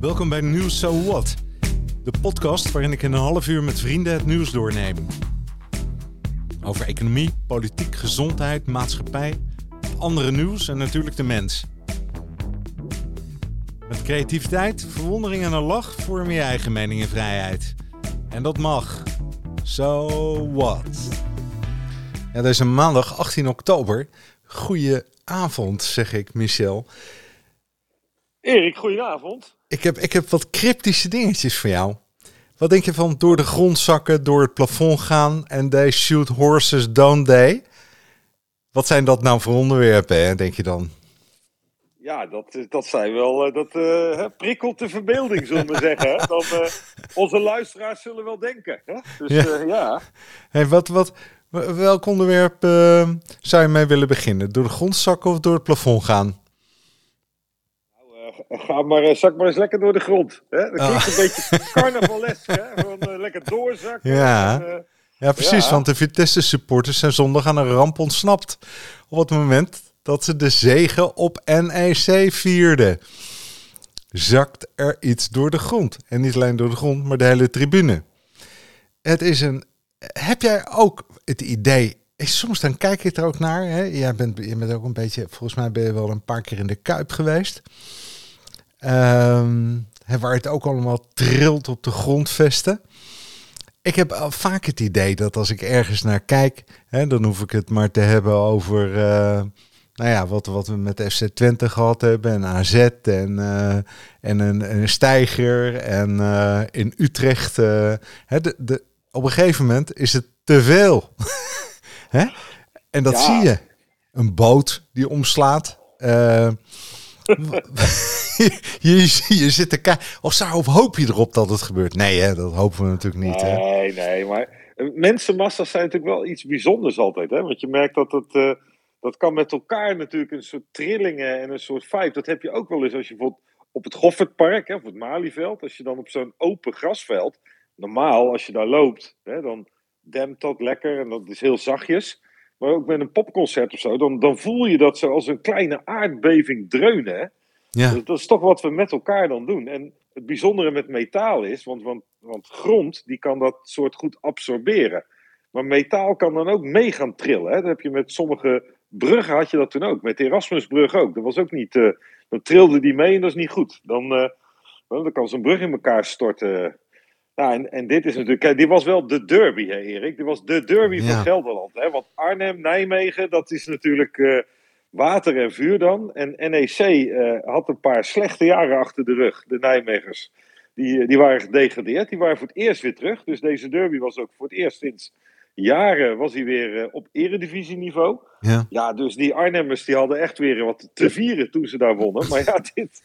Welkom bij Nieuws So What, de podcast waarin ik in een half uur met vrienden het nieuws doorneem. Over economie, politiek, gezondheid, maatschappij, andere nieuws en natuurlijk de mens. Met creativiteit, verwondering en een lach vorm je eigen mening en vrijheid. En dat mag. So what? Ja, deze maandag 18 oktober. Goeie avond, zeg ik, Michel. Erik, goedenavond. Ik heb, ik heb wat cryptische dingetjes voor jou. Wat denk je van door de grond zakken, door het plafond gaan en they shoot horses, don't they? Wat zijn dat nou voor onderwerpen, hè, denk je dan? Ja, dat, dat zijn wel, eh, dat uh, prikkelt de verbeelding, zullen we zeggen. Dan, uh, onze luisteraars zullen wel denken. Hè? Dus ja. ja. Hey, wat, wat, welk onderwerp zou je mee willen beginnen? Door de grond zakken of door het plafond gaan? Ga maar, uh, zak maar eens lekker door de grond. Hè? Dat klinkt ah. een beetje carnavalesk, hè? Gewoon uh, lekker doorzakken. Ja. En, ja, precies. Ja. Want de Vitesse-supporters zijn zondag aan een ramp ontsnapt. Op het moment dat ze de zegen op NEC vierden. Zakt er iets door de grond. En niet alleen door de grond, maar de hele tribune. Het is een... Heb jij ook het idee... Soms dan kijk je er ook naar. Hè? Jij bent, je bent ook een beetje... Volgens mij ben je wel een paar keer in de Kuip geweest. Um, waar het ook allemaal trilt op de grondvesten. Ik heb vaak het idee dat als ik ergens naar kijk, hè, dan hoef ik het maar te hebben over uh, nou ja, wat, wat we met FC Twente gehad hebben en AZ en, uh, en een, een stijger en uh, in Utrecht. hè, de, de, op een gegeven moment is het te veel. hè? En dat ja. zie je. Een boot die omslaat. je, je zit te kijken. Of, hoop je erop dat het gebeurt? Nee, hè, dat hopen we natuurlijk niet. Nee, hè? nee, maar eh, mensenmassa's zijn natuurlijk wel iets bijzonders altijd. Hè? Want je merkt dat het. Uh, dat kan met elkaar natuurlijk een soort trillingen en een soort vibe. Dat heb je ook wel eens als je bijvoorbeeld op het Goffertpark, hè, of het Malieveld, als je dan op zo'n open grasveld, normaal als je daar loopt, hè, dan dempt dat lekker en dat is heel zachtjes. Maar ook met een popconcert of zo, dan, dan voel je dat zo als een kleine aardbeving dreunen. Ja. Dat, dat, is toch wat we met elkaar dan doen. En het bijzondere met metaal is, want, want, want grond die kan dat soort goed absorberen. Maar metaal kan dan ook mee gaan trillen. Hè? Dat heb je met sommige bruggen had je dat toen ook. Met de Erasmusbrug ook. Dat was ook niet. Uh, dan trilde die mee en dat is niet goed. Dan, uh, dan kan zo'n brug in elkaar storten. Nou, en, en dit is natuurlijk. Kijk, dit was wel de derby, hè, Erik. Dit was de derby ja. van Gelderland. Hè? Want Arnhem, Nijmegen, dat is natuurlijk. Uh, water en vuur dan. En NEC uh, had een paar slechte jaren achter de rug, de Nijmegers. Die, die waren gedegradeerd, die waren voor het eerst weer terug. Dus deze derby was ook voor het eerst sinds jaren was hij weer uh, op eredivisieniveau. Ja. ja, dus die Arnhemmers die hadden echt weer wat te vieren toen ze daar wonnen. Maar ja, dit,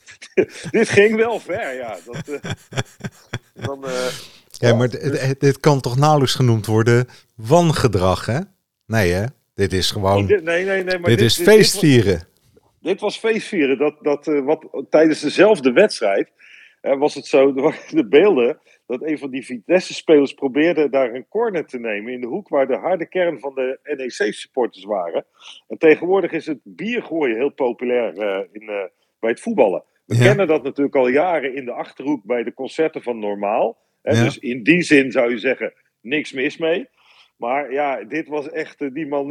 dit ging wel ver, ja. Dat, uh, dan, ja, maar dit kan toch nauwelijks genoemd worden wangedrag, hè? Nee, hè? Dit is gewoon. Nee, nee, nee. maar dit, dit is feestvieren. Dit was, dit was feestvieren. Dat, dat, uh, wat, tijdens dezelfde wedstrijd uh, was het zo. De beelden dat een van die Vitesse-spelers probeerde daar een corner te nemen in de hoek waar de harde kern van de NEC-supporters waren. En tegenwoordig is het biergooien heel populair uh, in, bij het voetballen. We ja. kennen dat natuurlijk al jaren in de achterhoek bij de concerten van Normaal. Ja. Dus in die zin zou je zeggen, niks mis mee. Maar ja, dit was echt, uh, die man,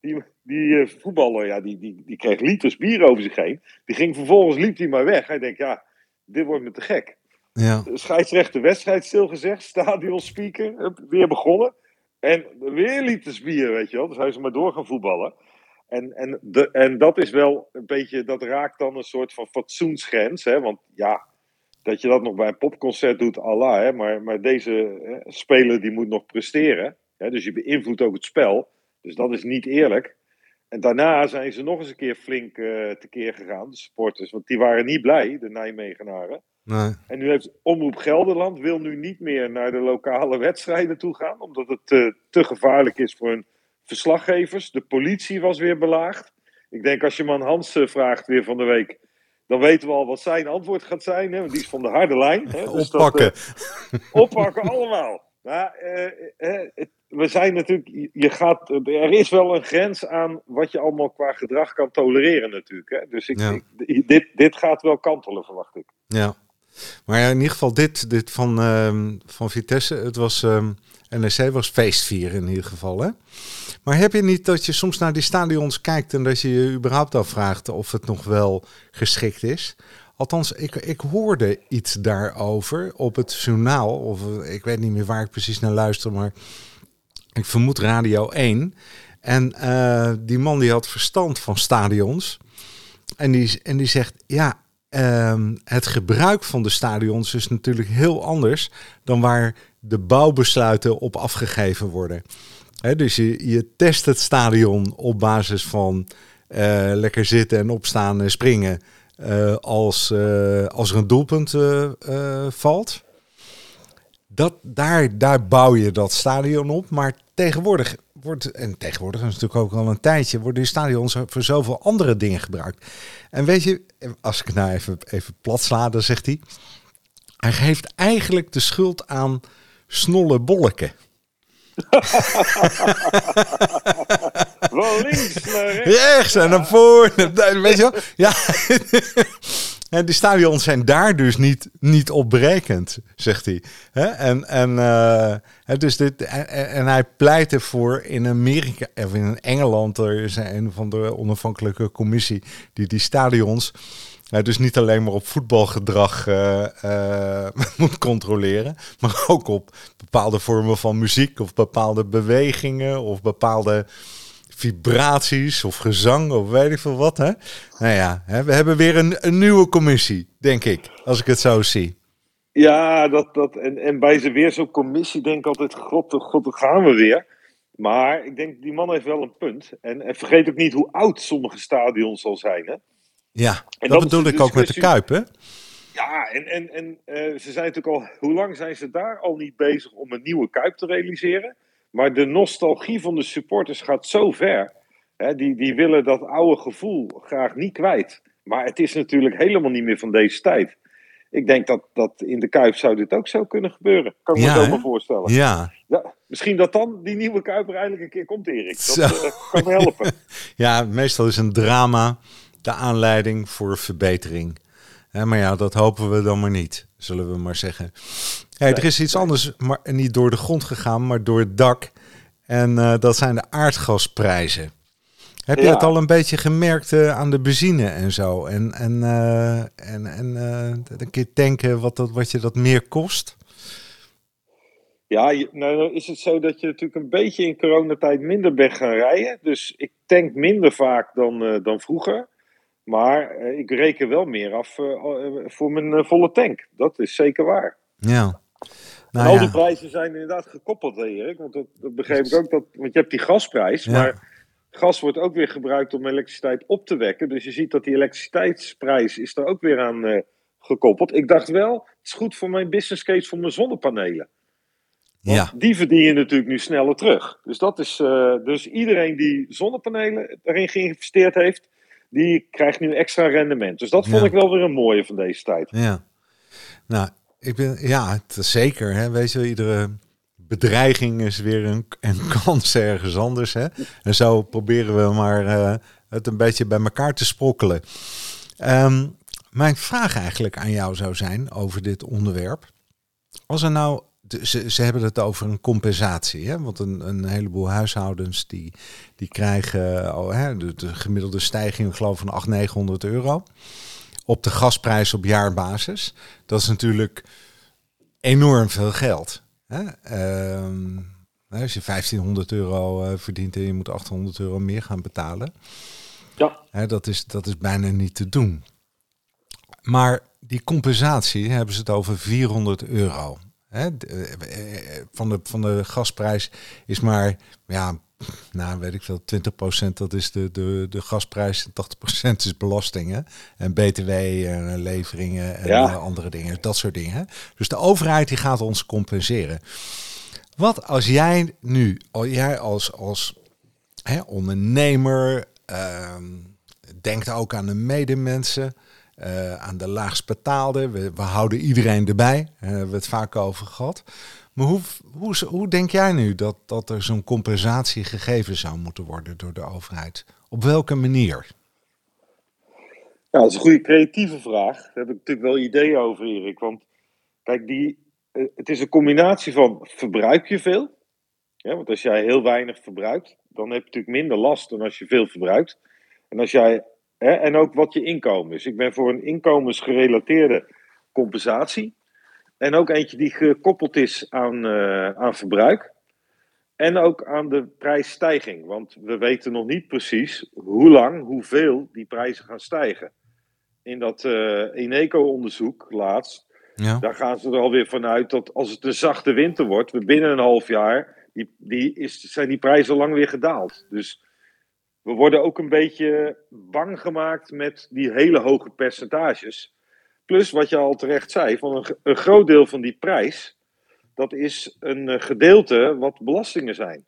die, die uh, voetballer, ja, die, die, die kreeg liters bier over zich heen. Die ging vervolgens, liep hij maar weg. Hij denkt, ja, dit wordt me te gek. Ja. Scheidsrechter wedstrijd stilgezegd, stadionspeaker, weer begonnen. En weer liters bier, weet je wel. Dus hij is maar door gaan voetballen. En, en, de, en dat is wel een beetje, dat raakt dan een soort van fatsoensgrens. Hè? Want ja, dat je dat nog bij een popconcert doet, Allah. Hè? Maar, maar deze hè, speler die moet nog presteren dus je beïnvloedt ook het spel. Dus dat is niet eerlijk. En daarna zijn ze nog eens een keer flink uh, tekeer gegaan, de supporters. Want die waren niet blij, de Nijmegenaren. Nee. En nu heeft Omroep Gelderland wil nu niet meer naar de lokale wedstrijden toe gaan. Omdat het uh, te gevaarlijk is voor hun verslaggevers. De politie was weer belaagd. Ik denk als je man Hans uh, vraagt weer van de week. Dan weten we al wat zijn antwoord gaat zijn. Hè? Want die is van de harde lijn. Hè? Dus oppakken. Dat, oppakken allemaal. Maar we zijn natuurlijk, je gaat, er is wel een grens aan wat je allemaal qua gedrag kan tolereren natuurlijk. Hè? Dus ik, ja. ik, dit, dit gaat wel kantelen, verwacht ik. Ja. Maar ja, in ieder geval dit, dit van, ehm, van Vitesse, het was, um, NEC was feestvieren in ieder geval. Hè? Maar heb je niet dat je soms naar die stadions kijkt en dat je je überhaupt afvraagt of het nog wel geschikt is? Althans, ik, ik hoorde iets daarover op het journaal. Of ik weet niet meer waar ik precies naar luister, maar ik vermoed Radio 1. En uh, die man die had verstand van stadions. En die, en die zegt, ja, uh, het gebruik van de stadions is natuurlijk heel anders dan waar de bouwbesluiten op afgegeven worden. He, dus je, je test het stadion op basis van uh, lekker zitten en opstaan en springen uh, als, als er een doelpunt valt. Dat, daar, daar bouw je dat stadion op. Maar tegenwoordig wordt, en tegenwoordig is natuurlijk ook al een tijdje, worden die stadions voor zoveel andere dingen gebruikt. En weet je, als ik het nou even, even plat sla, dan zegt hij, hij geeft eigenlijk de schuld aan snolle bolleken. Van links naar rechts. Rechts en naar voren. Weet je wel? Ja. En die stadions zijn daar dus niet, niet op berekend, zegt hij. En, en, uh, dus dit, en, hij pleit ervoor in Amerika, of in Engeland, er is een van de onafhankelijke commissie die die stadions dus niet alleen maar op voetbalgedrag uh, uh, moet controleren, maar ook op bepaalde vormen van muziek of bepaalde bewegingen of bepaalde vibraties of gezang of weet ik veel wat. Hè? Nou ja, hè, we hebben weer een, een nieuwe commissie, denk ik, als ik het zo zie. Ja, dat, dat, en, en bij ze weer zo'n commissie denk ik altijd, god, god, dan gaan we weer. Maar ik denk, die man heeft wel een punt. En, en vergeet ook niet hoe oud sommige stadions al zijn. Hè? Ja, en dat, bedoel ik ook met de Kuip, hè? Ja, en, en, en uh, ze zijn natuurlijk al, hoe lang zijn ze daar al niet bezig om een nieuwe Kuip te realiseren? Maar de nostalgie van de supporters gaat zo ver. Hè, die, die willen dat oude gevoel graag niet kwijt. Maar het is natuurlijk helemaal niet meer van deze tijd. Ik denk dat, dat in de Kuip zou dit ook zo kunnen gebeuren. Kan ik me zo maar voorstellen. Ja. ja. Misschien dat dan die nieuwe Kuip eindelijk een keer komt, Erik. Dat uh, kan me helpen. ja, meestal is een drama de aanleiding voor verbetering. maar ja, dat hopen we dan maar niet, zullen we maar zeggen. Er is iets anders, maar niet door de grond gegaan, maar door het dak. En uh, dat zijn de aardgasprijzen. Heb je het al een beetje gemerkt uh, aan de benzine en zo? En, en, uh, en, en een keer tanken wat, dat, wat je dat meer kost? Ja, nou is het zo dat je natuurlijk een beetje in coronatijd minder bent gaan rijden. Dus ik tank minder vaak dan, dan vroeger. Maar uh, ik reken wel meer af uh, voor mijn volle tank. Dat is zeker waar. Ja. Nou, al die prijzen zijn inderdaad gekoppeld, Erik. Want dat, dat begreep ik ook. Dat, want je hebt die gasprijs. Maar gas wordt ook weer gebruikt om elektriciteit op te wekken. Dus je ziet dat die elektriciteitsprijs is er ook weer aan gekoppeld. Ik dacht wel, het is goed voor mijn business case voor mijn zonnepanelen. Want ja. die verdien je natuurlijk nu sneller terug. Dus, dat is, dus iedereen die zonnepanelen erin geïnvesteerd heeft die krijgt nu extra rendement. Dus dat vond ik wel weer een mooie van deze tijd. Ja, nou, ik ben, ja, het zeker. Hè. Weet je, iedere bedreiging is weer een, een kans ergens anders. Hè. En zo proberen we maar uh, het een beetje bij elkaar te sprokkelen. Um, mijn vraag eigenlijk aan jou zou zijn over dit onderwerp. Als er nou ze, ze hebben het over een compensatie. Hè? Want een, een heleboel huishoudens die, die krijgen oh, hè, de, de, gemiddelde stijging, geloof van 800, 900 euro. Op de gasprijs op jaarbasis. Dat is natuurlijk enorm veel geld. Hè? Uh, als je 1500 euro uh, verdient en je moet 800 euro meer gaan betalen. Ja. Hè, dat, is, dat is bijna niet te doen. Maar die compensatie hebben ze het over 400 euro. Hè, eh, eh, van, de, van de gasprijs is maar, ja, nou weet ik veel, 20% dat is de, de, de gasprijs en 80% is belastingen en btw en leveringen en ja. andere dingen, dat soort dingen. Dus de overheid die gaat ons compenseren. Wat als jij nu, jij als, als hè, ondernemer, uh, denkt ook aan de medemensen, uh, aan de laagst betaalde. We, we, houden iedereen erbij. Daar hebben we het vaak over gehad. Maar hoe, hoe, hoe denk jij nu dat, dat er zo'n compensatie gegeven zou moeten worden door de overheid? Op welke manier? Ja, dat is een goede creatieve vraag. Daar heb ik natuurlijk wel ideeën over, Erik. Want kijk, die, eh, het is een combinatie van verbruik je veel. Ja, want als jij heel weinig verbruikt, dan heb je natuurlijk minder last dan als je veel verbruikt. En, als jij, hè, en ook wat je inkomen is. Ik ben voor een inkomensgerelateerde compensatie. En ook eentje die gekoppeld is aan, uh, aan verbruik. En ook aan de prijsstijging. Want we weten nog niet precies hoe lang, hoeveel die prijzen gaan stijgen. In dat uh, Ineco-onderzoek laatst, ja. daar gaan ze er alweer vanuit dat als het een zachte winter wordt, we binnen een half jaar, die, die is, zijn die prijzen lang weer gedaald. Dus we worden ook een beetje bang gemaakt met die hele hoge percentages. Plus wat je al terecht zei, van een, een groot deel van die prijs, dat is een eh, gedeelte wat belastingen zijn.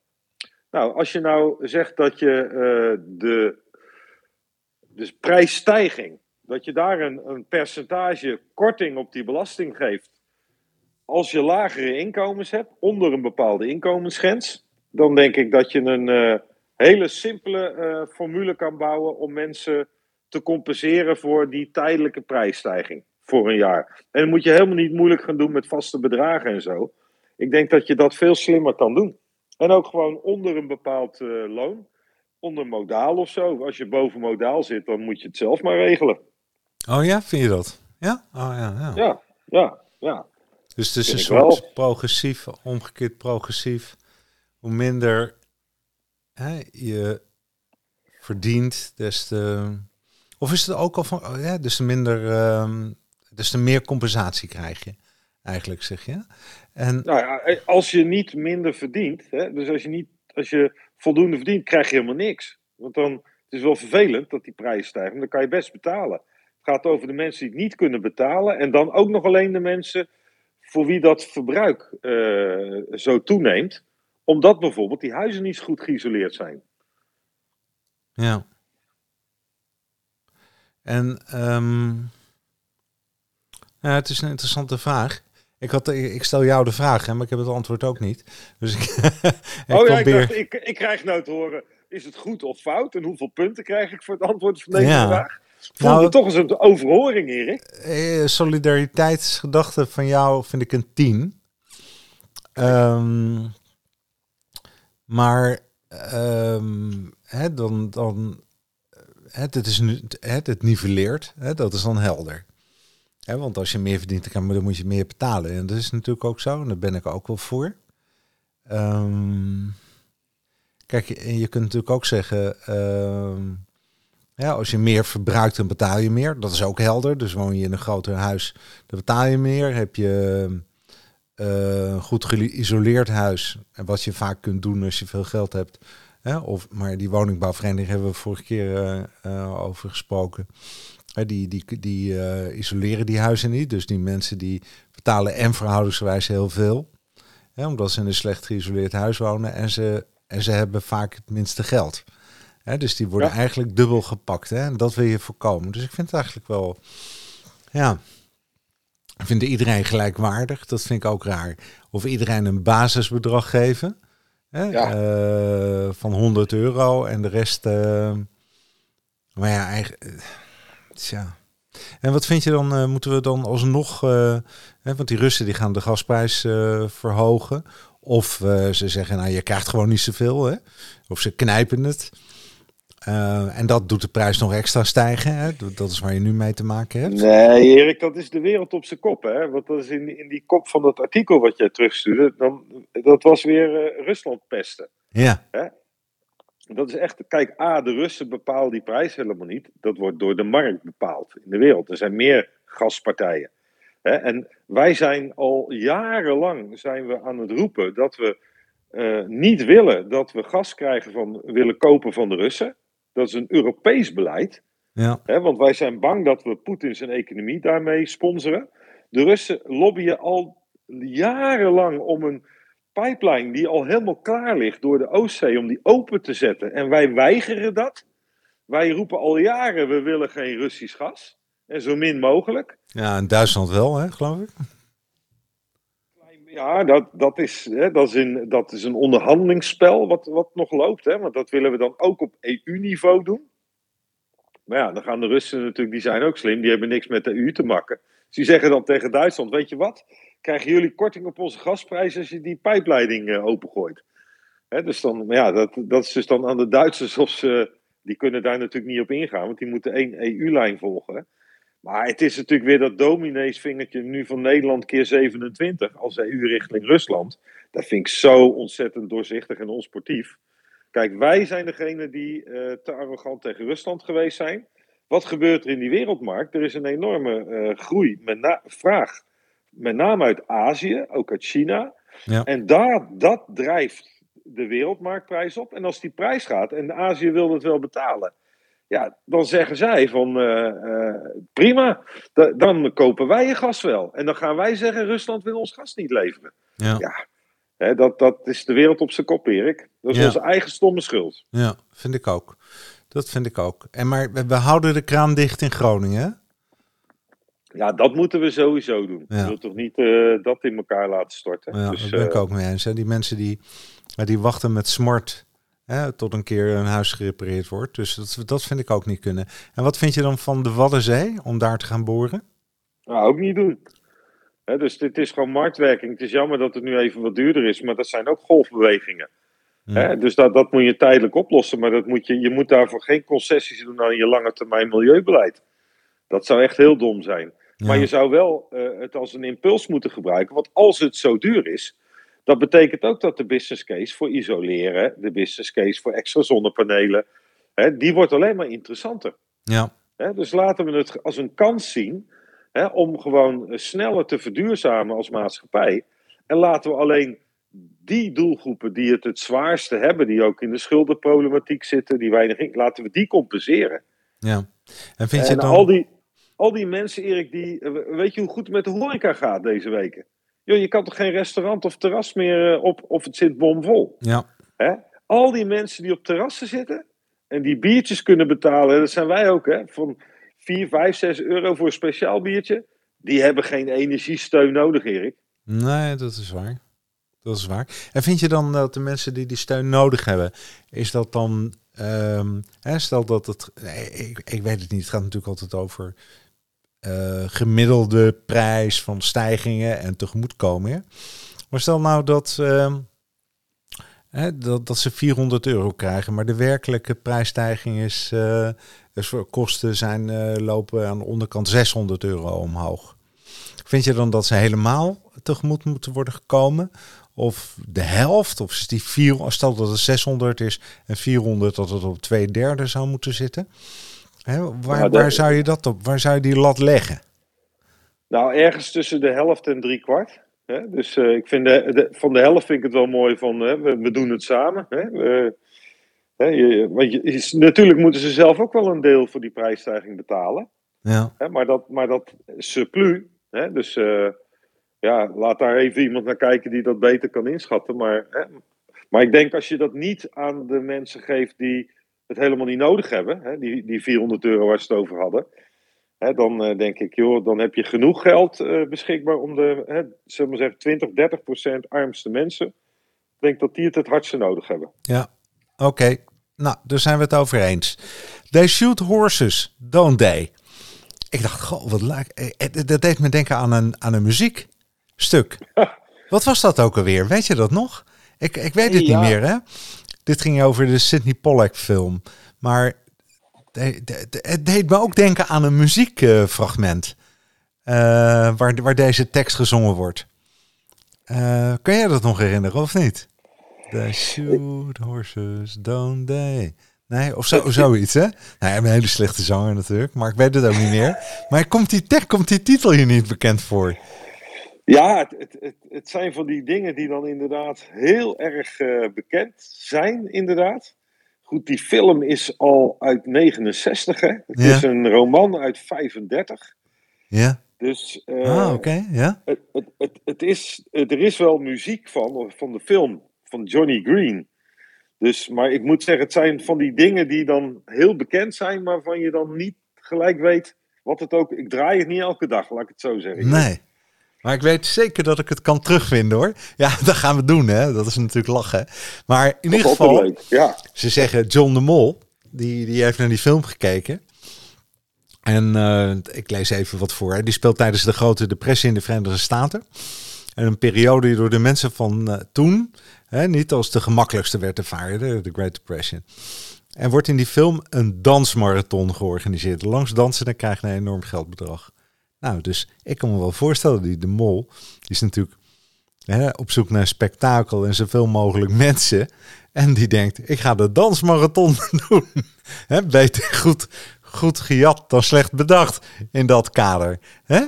Nou, als je nou zegt dat je uh, de dus prijsstijging, dat je daar een, een percentage korting op die belasting geeft. Als je lagere inkomens hebt, onder een bepaalde inkomensgrens, dan denk ik dat je een uh, hele simpele formule kan bouwen om mensen te compenseren voor die tijdelijke prijsstijging voor een jaar. En dan moet je helemaal niet moeilijk gaan doen met vaste bedragen en zo. Ik denk dat je dat veel slimmer kan doen. En ook gewoon onder een bepaald uh, loon, onder modaal of zo. Als je boven modaal zit, dan moet je het zelf maar regelen. Oh ja, vind je dat? Ja? Oh, ja, ja. ja, ja, ja. Dus het is een soort progressief, omgekeerd progressief. Hoe minder hè, je verdient, des te... Of is het ook al van, oh ja, te minder, um, des te meer compensatie krijg je, eigenlijk zeg je. En... Nou ja, eh, als je niet minder verdient, hè, dus als je, niet, als je voldoende verdient, krijg je helemaal niks. Want dan het is het wel vervelend dat die prijzen stijgen, maar dan kan je best betalen. Het gaat over de mensen die het niet kunnen betalen en dan ook nog alleen de mensen voor wie dat verbruik uh, zo toeneemt, omdat bijvoorbeeld die huizen niet goed geïsoleerd zijn. Ja. En um, ja, het is een interessante vraag. Ik, had, ik stel jou de vraag, hè, maar ik heb het antwoord ook niet. Dus ik, ik oh ja, ik, dacht, ik, ik krijg nou te horen, is het goed of fout? En hoeveel punten krijg ik voor het antwoord van deze ja. vraag? Voelde nou, toch eens een overhoring, Erik. Eh, solidariteitsgedachte van jou vind ik een 10. Um, maar um, hè, dan, dan het, het, is nu, het, het nivelleert, hè, dat is dan helder. Want als je meer verdient, dan, moet je meer betalen. En dat is natuurlijk ook zo, en daar ben ik ook wel voor. Um, kijk, je kunt natuurlijk ook zeggen, ja, als je meer verbruikt, dan betaal je meer. Dat is ook helder. Dus woon je in een groter huis, dan betaal je meer. Heb je uh, een goed geïsoleerd huis, en wat je vaak kunt doen als je veel geld hebt. Hè? Of, maar die woningbouwvereniging hebben we vorige keer uh, uh, over gesproken. Die die, die isoleren die huizen niet. Dus die mensen die betalen en verhoudingsgewijs heel veel. Hè, omdat ze in een slecht geïsoleerd huis wonen. En ze, en ze hebben vaak het minste geld dus die worden eigenlijk dubbel gepakt. Hè? En dat wil je voorkomen. Dus ik vind het eigenlijk wel. Ja. Ik vind iedereen gelijkwaardig. Dat vind ik ook raar. Of iedereen een basisbedrag geven. Hè? Uh, van 100 euro en de rest. Uh, maar ja, eigenlijk. Tja. En wat vind je dan? Uh, moeten we dan alsnog. Hè, want die Russen die gaan de gasprijs verhogen. Of ze zeggen, nou je krijgt gewoon niet zoveel. Hè? Of ze knijpen het. En dat doet de prijs nog extra stijgen. Hè? Dat is waar je nu mee te maken hebt. Nee, Erik, dat is de wereld op zijn kop. Hè? Want dat is in, in die kop van dat artikel wat jij terugstuurde. Dan, dat was weer Rusland pesten. Ja. Hè? Dat is echt. Kijk, A, de Russen bepalen die prijs helemaal niet. Dat wordt door de markt bepaald in de wereld. Er zijn meer gaspartijen. Hè? En wij zijn al jarenlang zijn we aan het roepen dat we. Uh, niet willen dat we gas krijgen van willen kopen van de Russen. Dat is een Europees beleid. Ja. Hè, want wij zijn bang dat we Poetin zijn economie daarmee sponsoren. De Russen lobbyen al jarenlang om een pipeline die al helemaal klaar ligt door de Oostzee, om die open te zetten. En wij weigeren dat. Wij roepen al jaren, we willen geen Russisch gas. En zo min mogelijk. Ja, in Duitsland wel, hè, geloof ik. Ja, dat, dat, is, hè, dat, is een, dat is een onderhandelingsspel wat, wat nog loopt. Hè, want dat willen we dan ook op EU-niveau doen. Maar ja, dan gaan de Russen natuurlijk, die zijn ook slim, die hebben niks met de EU te maken. Dus die zeggen dan tegen Duitsland, weet je wat, krijgen jullie korting op onze gasprijs als je die pijpleiding uh, opengooit. Hè, dus dan, ja, dat, dat is dus dan aan de Duitsers of ze, die kunnen daar natuurlijk niet op ingaan, want die moeten één EU-lijn volgen. Maar het is natuurlijk weer dat domineesvingertje nu van Nederland keer 27 als EU richting Rusland. Dat vind ik zo ontzettend doorzichtig en onsportief. Kijk, wij zijn degene die uh, te arrogant tegen Rusland geweest zijn. Wat gebeurt er in die wereldmarkt? Er is een enorme uh, groei met vraag. Met name uit Azië, ook uit China. Ja. En daar, dat drijft de wereldmarktprijs op. En als die prijs gaat en Azië wil het wel betalen, ja, dan zeggen zij van uh, prima, dan kopen wij je gas wel. En dan gaan wij zeggen, Rusland wil ons gas niet leveren. Ja, ja hè, dat, dat is de wereld op zijn kop, Erik. Dat is onze eigen stomme schuld. Ja, vind ik ook. Dat vind ik ook. En maar we houden de kraan dicht in Groningen, Ja, dat moeten we sowieso doen. Ja. Je wilt toch niet uh, dat in elkaar laten storten. Ja, dus, daar ben ik ook mee eens. Hè? Die mensen die, die wachten met smart Hè, tot een keer een huis gerepareerd wordt. Dus dat, dat vind ik ook niet kunnen. En wat vind je dan van de Waddenzee om daar te gaan boren? Nou, ook niet doen. dus dit is gewoon marktwerking. Het is jammer dat het nu even wat duurder is, maar dat zijn ook golfbewegingen. dus dat, dat moet je tijdelijk oplossen, maar dat moet je, je moet daarvoor geen concessies doen aan je lange termijn milieubeleid. Dat zou echt heel dom zijn. Maar je zou wel uh, het als een impuls moeten gebruiken, want als het zo duur is, dat betekent ook dat de business case voor isoleren, de business case voor extra zonnepanelen, hè, die wordt alleen maar interessanter. Ja. Hè, dus laten we het als een kans zien hè, om gewoon sneller te verduurzamen als maatschappij. En laten we alleen die doelgroepen die het het zwaarste hebben, die ook in de schuldenproblematiek zitten, die weinig laten we die compenseren. Ja. En vind je dan... al die, al die mensen, Erik, die, weet je hoe goed het met de horeca gaat deze weken? Joh, je kan toch geen restaurant of terras meer eh, op of het zit bomvol. Ja. Hè? Al die mensen die op terrassen zitten en die biertjes kunnen betalen, dat zijn wij ook, hè, van 4, 5, 6 euro voor een speciaal biertje, die hebben geen energiesteun nodig, Erik. Nee, dat is waar. Dat is waar. En vind je dan dat de mensen die die steun nodig hebben, is dat dan, um, hè, stel dat het, ik, ik weet het niet, het gaat natuurlijk altijd over uh, gemiddelde prijs van stijgingen en tegemoetkomingen. Maar stel nou dat, uh, hè, dat, dat ze 400 euro krijgen, maar de werkelijke prijsstijging is, uh, kosten zijn uh, lopen aan de onderkant 600 euro omhoog. Vind je dan dat ze helemaal tegemoet moeten worden gekomen? Of de helft? Of is die vier, stel dat het 600 is en 400 dat het op twee derde zou moeten zitten? Waar, waar, zou je dat op? Waar zou je die lat leggen? Nou, ergens tussen de helft en drie kwart. Hè? Dus uh, ik vind de, van de helft vind ik het wel mooi van hè, we, we, doen het samen. Hè? hè je, want je, natuurlijk moeten ze zelf ook wel een deel voor die prijsstijging betalen. Ja. Hè? Maar, dat, maar dat surplus, hè? dus uh, ja, laat daar even iemand naar kijken die dat beter kan inschatten. Maar, hè? maar ik denk als je dat niet aan de mensen geeft die het helemaal niet nodig hebben, hè, die, die 400 euro waar ze het over hadden, hè, dan uh, denk ik, joh, dan heb je genoeg geld uh, beschikbaar om de, hè, zullen we zeggen, 20, 30 procent armste mensen, ik denk dat die het het hardste nodig hebben. Ja, oké. Okay. Nou, daar zijn we het over eens. They shoot horses, don't they? Ik dacht, goh, wat leuk. Eh, dat deed me denken aan een, aan een muziekstuk. wat was dat ook alweer? Weet je dat nog? Ik, ik weet het niet meer, hè? Dit ging over de Sidney Pollack film. Maar het deed me ook denken aan een muziekfragment. Uh, waar, waar deze tekst gezongen wordt. Uh, kun je dat nog herinneren of niet? The shoot horses, don't they? Nee, of zo, zoiets, hè? Nou, een hele slechte zanger natuurlijk, maar ik weet het ook niet meer. Maar komt die, komt die titel hier niet bekend voor? Ja, het, het, het, zijn van die dingen die dan inderdaad heel erg uh, bekend zijn, inderdaad. Goed, die film is al uit 69, hè? Het ja. is een roman uit 35. Ja. Dus uh, ah, oké, ja. Het, het, het, het, is, er is wel muziek van, van de film, van Johnny Green. Dus, maar ik moet zeggen, het zijn van die dingen die dan heel bekend zijn, maar waarvan je dan niet gelijk weet wat het ook... Ik draai het niet elke dag, laat ik het zo zeggen. Nee. Maar ik weet zeker dat ik het kan terugvinden hoor. Ja, dat gaan we doen hè. Dat is natuurlijk lachen. Maar in ieder geval, ja. ze zeggen John de Mol, die, die heeft naar die film gekeken. En uh, ik lees even wat voor. Die speelt tijdens de grote depressie in de Verenigde Staten. En een periode die door de mensen van uh, toen hè, niet als de gemakkelijkste werd ervaren, de Great Depression. En wordt in die film een dansmarathon georganiseerd. Langs dansen, dan krijg je een enorm geldbedrag. Nou, dus ik kan me wel voorstellen, die de mol, die is natuurlijk hè, op zoek naar spektakel en zoveel mogelijk mensen. En die denkt, ik ga de dansmarathon doen. Hè, beter goed, goed gejat dan slecht bedacht in dat kader. Hè?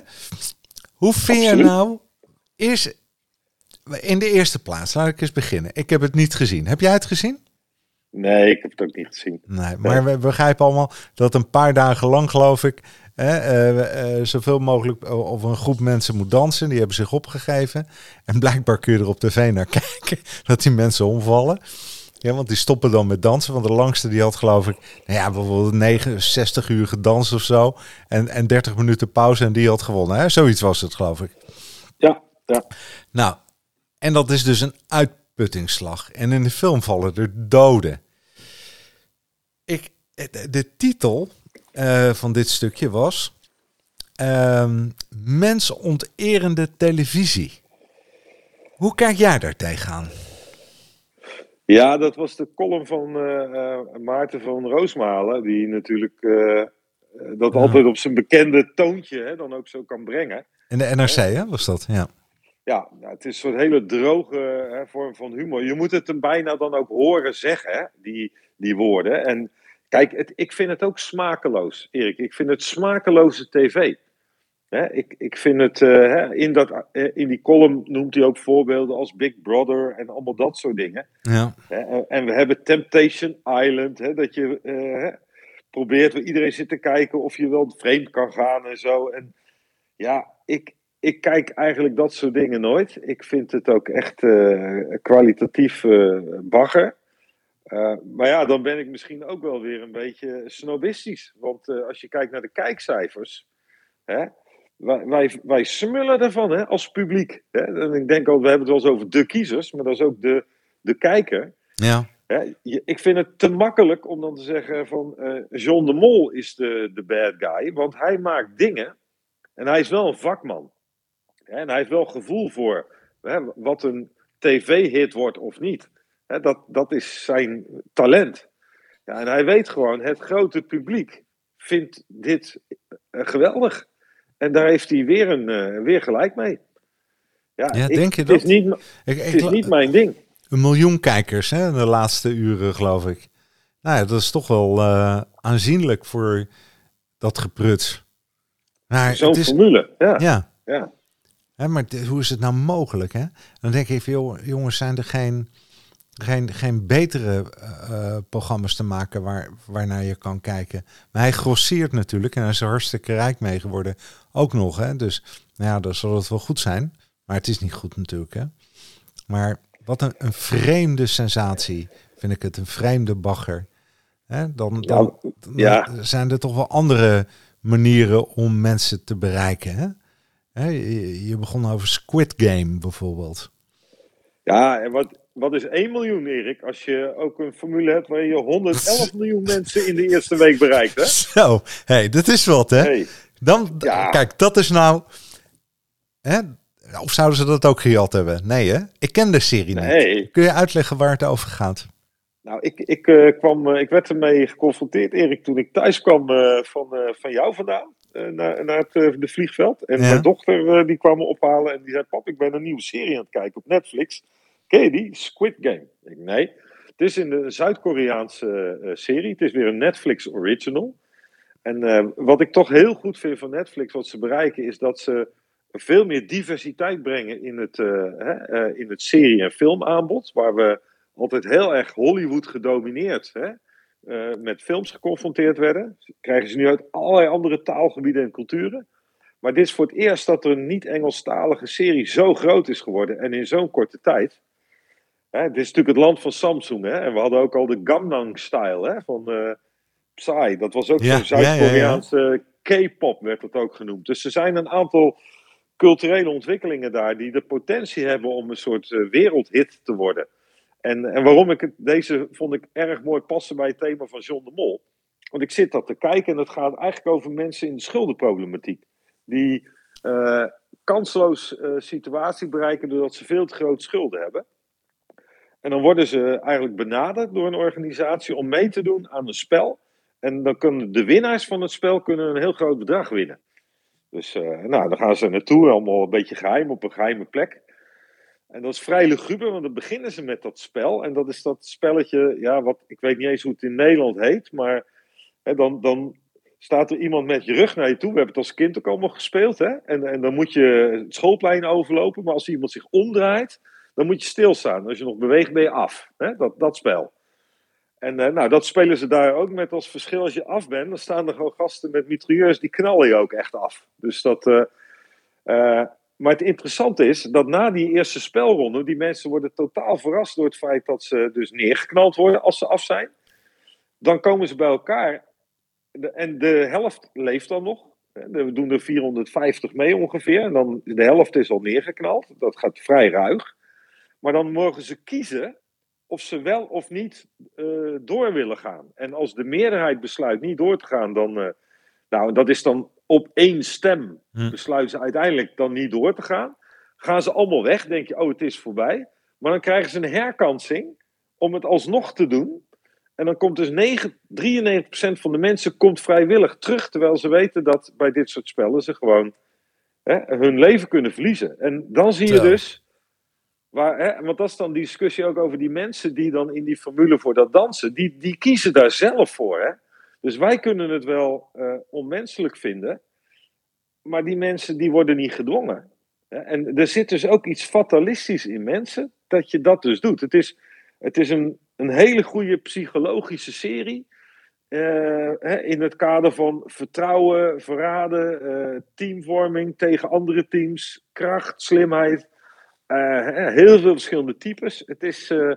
Hoe vind je nou, is in de eerste plaats, laat ik eens beginnen. Ik heb het niet gezien. Heb jij het gezien? Nee, ik heb het ook niet gezien. Nee, maar we begrijpen allemaal dat een paar dagen lang, geloof ik, hè, uh, zoveel mogelijk of een groep mensen moet dansen. Die hebben zich opgegeven. En blijkbaar kun je er op tv naar kijken dat die mensen omvallen. Ja, want die stoppen dan met dansen. Want de langste die had geloof ik, nou ja, bijvoorbeeld 69 uur gedanst of zo. En, en 30 minuten pauze en die had gewonnen. Hè? Zoiets was het geloof ik. Ja, ja. Nou, en dat is dus een uitputtingsslag. En in de film vallen er doden. Ik, de titel uh, van dit stukje was uh, Mensonterende televisie. Hoe kijk jij daar tegenaan? Ja, dat was de column van uh, Maarten van Roosmalen, die natuurlijk dat altijd op zijn bekende toontje hè, dan ook zo kan brengen. In de NRC, hè, was dat? Ja. Ja, het is een soort hele droge hè, vorm van humor. Je moet het hem bijna dan ook horen zeggen, hè, die, die woorden. En Kijk, het, ik vind het ook smakeloos, Erik. Ik vind het smakeloze tv. ik, ik vind het, uh, in, dat, uh, in die column noemt hij ook voorbeelden als Big Brother en allemaal dat soort dingen. Ja. en we hebben Temptation Island, dat je uh, probeert, waar iedereen zit te kijken of je wel vreemd kan gaan en zo. En ja, ik, ik kijk eigenlijk dat soort dingen nooit. Ik vind het ook echt kwalitatief bagger. Uh, maar ja, dan ben ik misschien ook wel weer een beetje snobistisch. Want uh, als je kijkt naar de kijkcijfers, hè, wij, wij, wij smullen ervan hè, als publiek. Hè. En ik denk al, we hebben het wel eens over de kiezers, maar dat is ook de, de kijker. Ja. Hè, je, ik vind het te makkelijk om dan te zeggen van uh, John de Mol is de, de bad guy. Want hij maakt dingen en hij is wel een vakman. Hè, en hij heeft wel gevoel voor hè, wat een tv-hit wordt of niet dat, dat is zijn talent. Ja, en hij weet gewoon, het grote publiek vindt dit uh, geweldig. En daar heeft hij weer, een, uh, weer gelijk mee. Ja, ja ik, denk je dat? Het is niet, ik, het is niet mijn ding. Een miljoen kijkers hè, de laatste uren, geloof ik. Nou ja, dat is toch wel uh, aanzienlijk voor dat gepruts. Zo'n formule, ja. ja. maar hoe is het nou mogelijk? Hè? Dan denk ik, jongens, zijn er geen geen, geen betere uh, programma's te maken waar, waarnaar je kan kijken. Maar hij grosseert natuurlijk en hij is er hartstikke rijk mee geworden. Ook nog, hè. Dus nou ja, dan zal het wel goed zijn. Maar het is niet goed natuurlijk, hè. Maar wat een, een vreemde sensatie, vind ik het. Een vreemde bagger. Hè? Dan, dan, ja. zijn er toch wel andere manieren om mensen te bereiken, hè. hè je, je begon over Squid Game bijvoorbeeld. Ja, en wat, wat is 1 miljoen, Erik? Als je ook een formule hebt waar je 111 miljoen mensen in de eerste week bereikt, hè? Zo, hey, dat is wat, hè? Hey. Dan, kijk, dat is nou... Hè? Of zouden ze dat ook gejat hebben? Nee, hè? Ik ken de serie nee. niet. Kun je uitleggen waar het over gaat? Nou, ik, ik, uh, kwam, uh, ik werd ermee geconfronteerd, Erik, toen ik thuis kwam uh, van, van jou vandaan. naar, naar het de vliegveld. En ja. mijn dochter die kwam me ophalen en die zei: Pap, ik ben een nieuwe serie aan het kijken op Netflix. Ken je die? Squid Game. Ik, nee. Het is in de Zuid-Koreaanse uh, serie. Het is weer een Netflix original. En uh, wat ik toch heel goed vind van Netflix, wat ze bereiken, is dat ze veel meer diversiteit brengen in het, uh, in het serie- en filmaanbod. Waar we altijd heel erg Hollywood gedomineerd hè, met films geconfronteerd werden. Krijgen ze nu uit allerlei andere taalgebieden en culturen. Maar dit is voor het eerst dat er een niet-Engelstalige serie zo groot is geworden en in zo'n korte tijd. Hè, dit is natuurlijk het land van Samsung. Hè? En we hadden ook al de Gangnam Style van uh, Psy. Dat was ook ja, zo'n Zuid-Koreaanse K-pop, werd dat ook genoemd. Dus er zijn een aantal culturele ontwikkelingen daar die de potentie hebben om een soort uh, wereldhit te worden. En, en waarom ik het, deze vond ik erg mooi passen bij het thema van John de Mol. Want ik zit dat te kijken en het gaat eigenlijk over mensen in de schuldenproblematiek. Die uh, kansloos uh, situatie bereiken doordat ze veel te grote schulden hebben. En dan worden ze eigenlijk benaderd door een organisatie om mee te doen aan een spel. En dan kunnen de winnaars van het spel kunnen een heel groot bedrag winnen. Dus uh, nou, dan gaan ze naartoe, allemaal een beetje geheim, op een geheime plek. En dat is vrij luguber, want dan beginnen ze met dat spel. En dat is dat spelletje, ja, wat ik weet niet eens hoe het in Nederland heet, maar hè, dan, dan staat er iemand met je rug naar je toe. We hebben het als kind ook allemaal gespeeld, hè? En, en dan moet je het schoolplein overlopen, maar als iemand zich omdraait, dan moet je stilstaan. Als je nog beweegt, ben je af. Hè? Dat, dat spel. En uh, nou, dat spelen ze daar ook met als verschil. Als je af bent, dan staan er gewoon gasten met mitrailleurs, die knallen je ook echt af. Dus dat. Uh, uh, maar het interessante is dat na die eerste spelronde, die mensen worden totaal verrast door het feit dat ze dus neergeknald worden als ze af zijn. Dan komen ze bij elkaar en de helft leeft dan nog. We doen er 450 mee ongeveer. En dan de helft is al neergeknald. Dat gaat vrij ruig. Maar dan mogen ze kiezen of ze wel of niet uh, door willen gaan. En als de meerderheid besluit niet door te gaan, dan. Uh, nou, dat is dan op één stem. Hm. Besluiten ze uiteindelijk dan niet door te gaan. Gaan ze allemaal weg, denk je, oh, het is voorbij. Maar dan krijgen ze een herkansing om het alsnog te doen. En dan komt dus 9, 93% van de mensen komt vrijwillig terug. Terwijl ze weten dat bij dit soort spellen ze gewoon hè, hun leven kunnen verliezen. En dan zie je dus Waar, hè, want dat is dan die discussie ook over die mensen die dan in die formule voor dat dansen, die, die kiezen daar zelf voor. Hè? Dus wij kunnen het wel uh, onmenselijk vinden, maar die mensen die worden niet gedwongen. Hè? En er zit dus ook iets fatalistisch in mensen dat je dat dus doet. Het is, het is een, een hele goede psychologische serie. Uh, hè, in het kader van vertrouwen, verraden, uh, teamvorming tegen andere teams, kracht, slimheid. Uh, heel veel verschillende types. Het is, uh,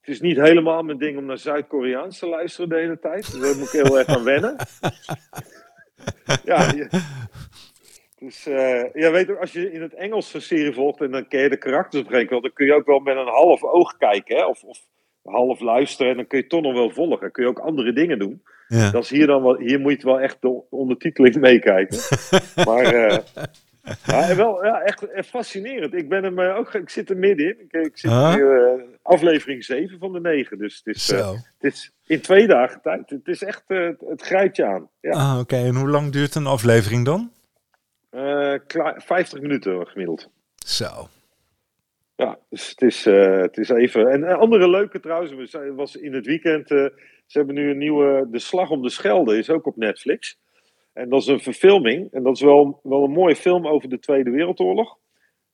het is niet helemaal mijn ding om naar Zuid-Koreaans te luisteren de hele tijd. Dus daar moet ik heel erg aan wennen. ja, je, dus uh, ja, weet je, als je in het Engels een serie volgt en dan ken je de karakters op gegeven dan kun je ook wel met een half oog kijken. Hè? Of, of half luisteren en dan kun je toch nog wel volgen. Dan kun je ook andere dingen doen. Ja. Dat is hier dan wel, hier moet je wel echt de ondertiteling meekijken. maar ja, wel, ja, echt, fascinerend. Ik, ben hem, uh, ook, ik zit er middenin. Ik, ik zit huh? nu, uh, aflevering 7 van de 9. Dus het is, uh, het is in twee dagen tijd. Het is echt, het grijpt je aan. Ja. Ah, oké. Okay. En hoe lang duurt een aflevering dan? klaar, 50 minuten gemiddeld. Zo. Ja, dus het is, het is even. En een andere leuke trouwens, was in het weekend. ze hebben nu een nieuwe. De Slag om de Schelde is ook op Netflix. En dat is een verfilming. En dat is wel, wel een mooie film over de Tweede Wereldoorlog.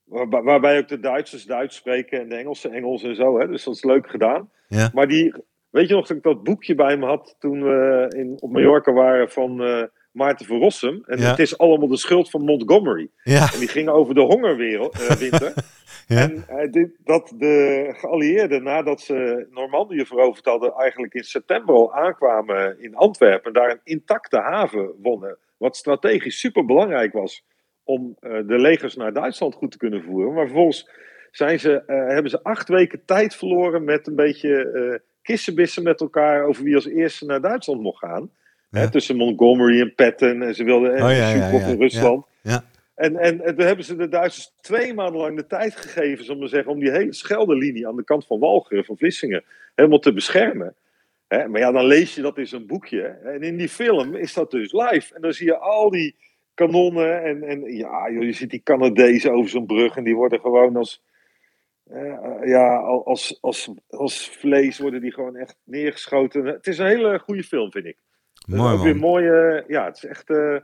Waar, waarbij ook de Duitsers Duits spreken en de Engelsen Engels en zo. Hè? Dus dat is leuk gedaan. Ja. Maar die, weet je nog dat ik dat boekje bij me had toen we in, op Mallorca waren van uh, Maarten van Rossum. En ja. het is allemaal de schuld van Montgomery. Ja. En die ging over de hongerwinter. ja. En uh, dit, dat de geallieerden, nadat ze Normandië veroverd hadden, eigenlijk in september al aankwamen in Antwerpen. En daar een intacte haven wonnen. Wat strategisch super belangrijk was om uh, de legers naar Duitsland goed te kunnen voeren. Maar vervolgens zijn ze, uh, hebben ze acht weken tijd verloren met een beetje kissenbissen met elkaar over wie als eerste naar Duitsland mocht gaan. Ja. Hè, tussen Montgomery en Patton. En ze wilden oh, ja, ja, ja, in Rusland. En, en, en toen hebben ze de Duitsers twee maanden lang de tijd gegeven om, te zeggen, om die hele Scheldelinie aan de kant van Walcheren, van Vlissingen, helemaal te beschermen. Hè, maar ja, dan lees je dat in zo'n boekje. En in die film is dat dus live. En dan zie je al die kanonnen. En, en ja, joh, je ziet die Canadezen over zo'n brug. En die worden gewoon als, uh, ja, als, als, als vlees worden die gewoon echt neergeschoten. Het is een hele goede film, vind ik. Mooi, ook weer mooie. Ja, het is echt. Uh,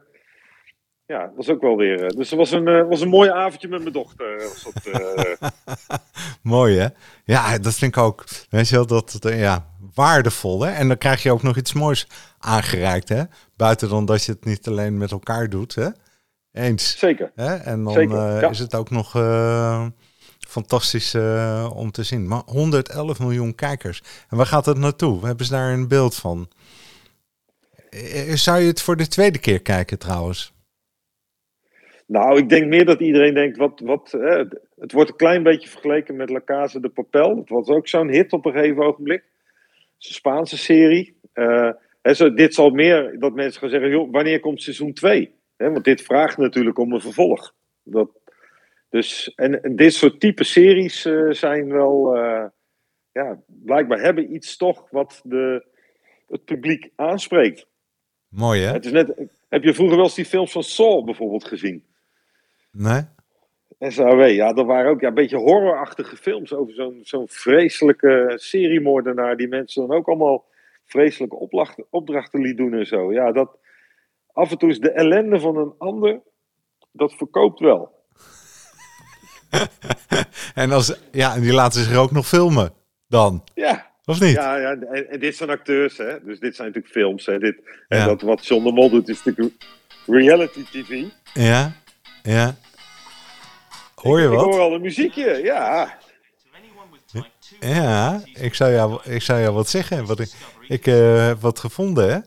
ja, was ook wel weer. Dus het was een, uh, was een mooi avondje met mijn dochter. Was dat, uh... mooi hè? Ja, dat vind ik ook. Weet je wel, dat, dat, ja, waardevol hè? En dan krijg je ook nog iets moois aangereikt hè? Buiten dan dat je het niet alleen met elkaar doet hè? Eens. Zeker. Hè? En dan Zeker, ja. is het ook nog fantastisch om te zien. Maar 111 miljoen kijkers. En waar gaat het naartoe? Hebben ze daar een beeld van? Zou je het voor de tweede keer kijken trouwens? Nou, ik denk meer dat iedereen denkt, wat, wat, het wordt een klein beetje vergeleken met La Casa de Papel. Dat was ook zo'n hit op een gegeven ogenblik. Een Spaanse serie. Uh, hè, zo, dit zal meer dat mensen gaan zeggen, joh, wanneer komt seizoen 2? want dit vraagt natuurlijk om een vervolg. Dat, dus, en, en dit soort type series eh, zijn wel, eh, ja, blijkbaar hebben iets toch wat de, het publiek aanspreekt. Mooi hè? Het is net, heb je vroeger wel eens die films van Saw bijvoorbeeld gezien? Nee. SAW, ja, dat waren ook ja, een beetje horrorachtige films over zo'n zo'n vreselijke seriemoordenaar die mensen dan ook allemaal vreselijke opdrachten, opdrachten liet doen en zo. Ja, dat af en toe is de ellende van een ander, dat verkoopt wel. en, als, ja, en die laten zich ook nog filmen dan. Ja. Of niet? Ja, ja en, en dit zijn acteurs, hè. Dus dit zijn natuurlijk films, hè. Dit, En dat wat John de Mol doet is natuurlijk reality TV. Ja, ja. Hoor je wat? Ik hoor al een muziekje, ja. Ja, ik zou jou, ik zou jou wat zeggen. Wat ik, ik uh, heb wat gevonden, hè?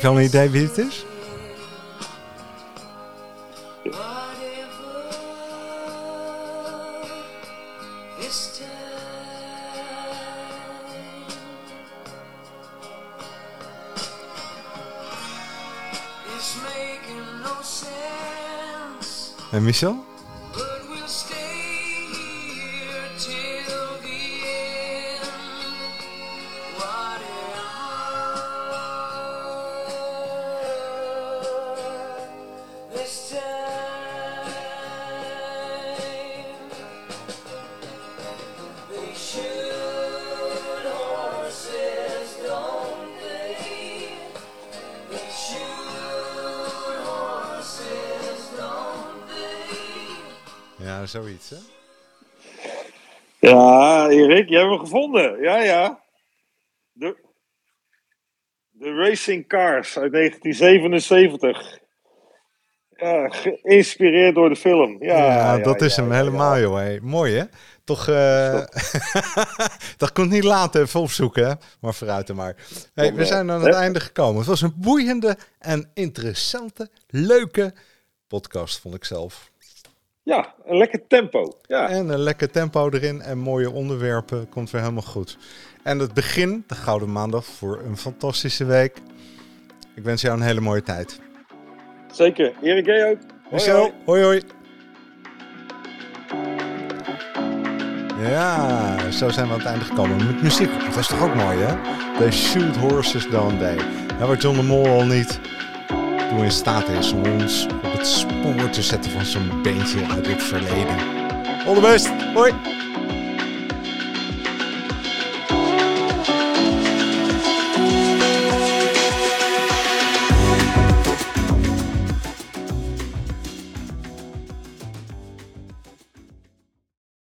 Heb je al een idee wie het is? En Michel? Ja, Erik, jij hebt hem gevonden. Ja, ja. De, de Racing Cars uit 1977. Ja, geïnspireerd door de film. Ja, ja, dat is hem helemaal, joh. Mooi, hè? Toch, uh... dat kon niet laten even opzoeken, hè? maar vooruit er maar. Hey, we zijn aan het einde gekomen. Het was een boeiende en interessante, leuke podcast, vond ik zelf. Ja, een lekker tempo. Ja. En een lekker tempo erin en mooie onderwerpen. Komt weer helemaal goed. En het begin, de Gouden Maandag, voor een fantastische week. Ik wens jou een hele mooie tijd. Zeker. Erik, jij ook. Michel, hoi hoi. Ja, zo zijn we aan het einde gekomen. Met muziek, dat is toch ook mooi hè? They shoot horses down day. Ja, waar John de Mol al niet hoe in staat is om ons op het spoor te zetten van zo'n beentje uit het verleden. All hoi!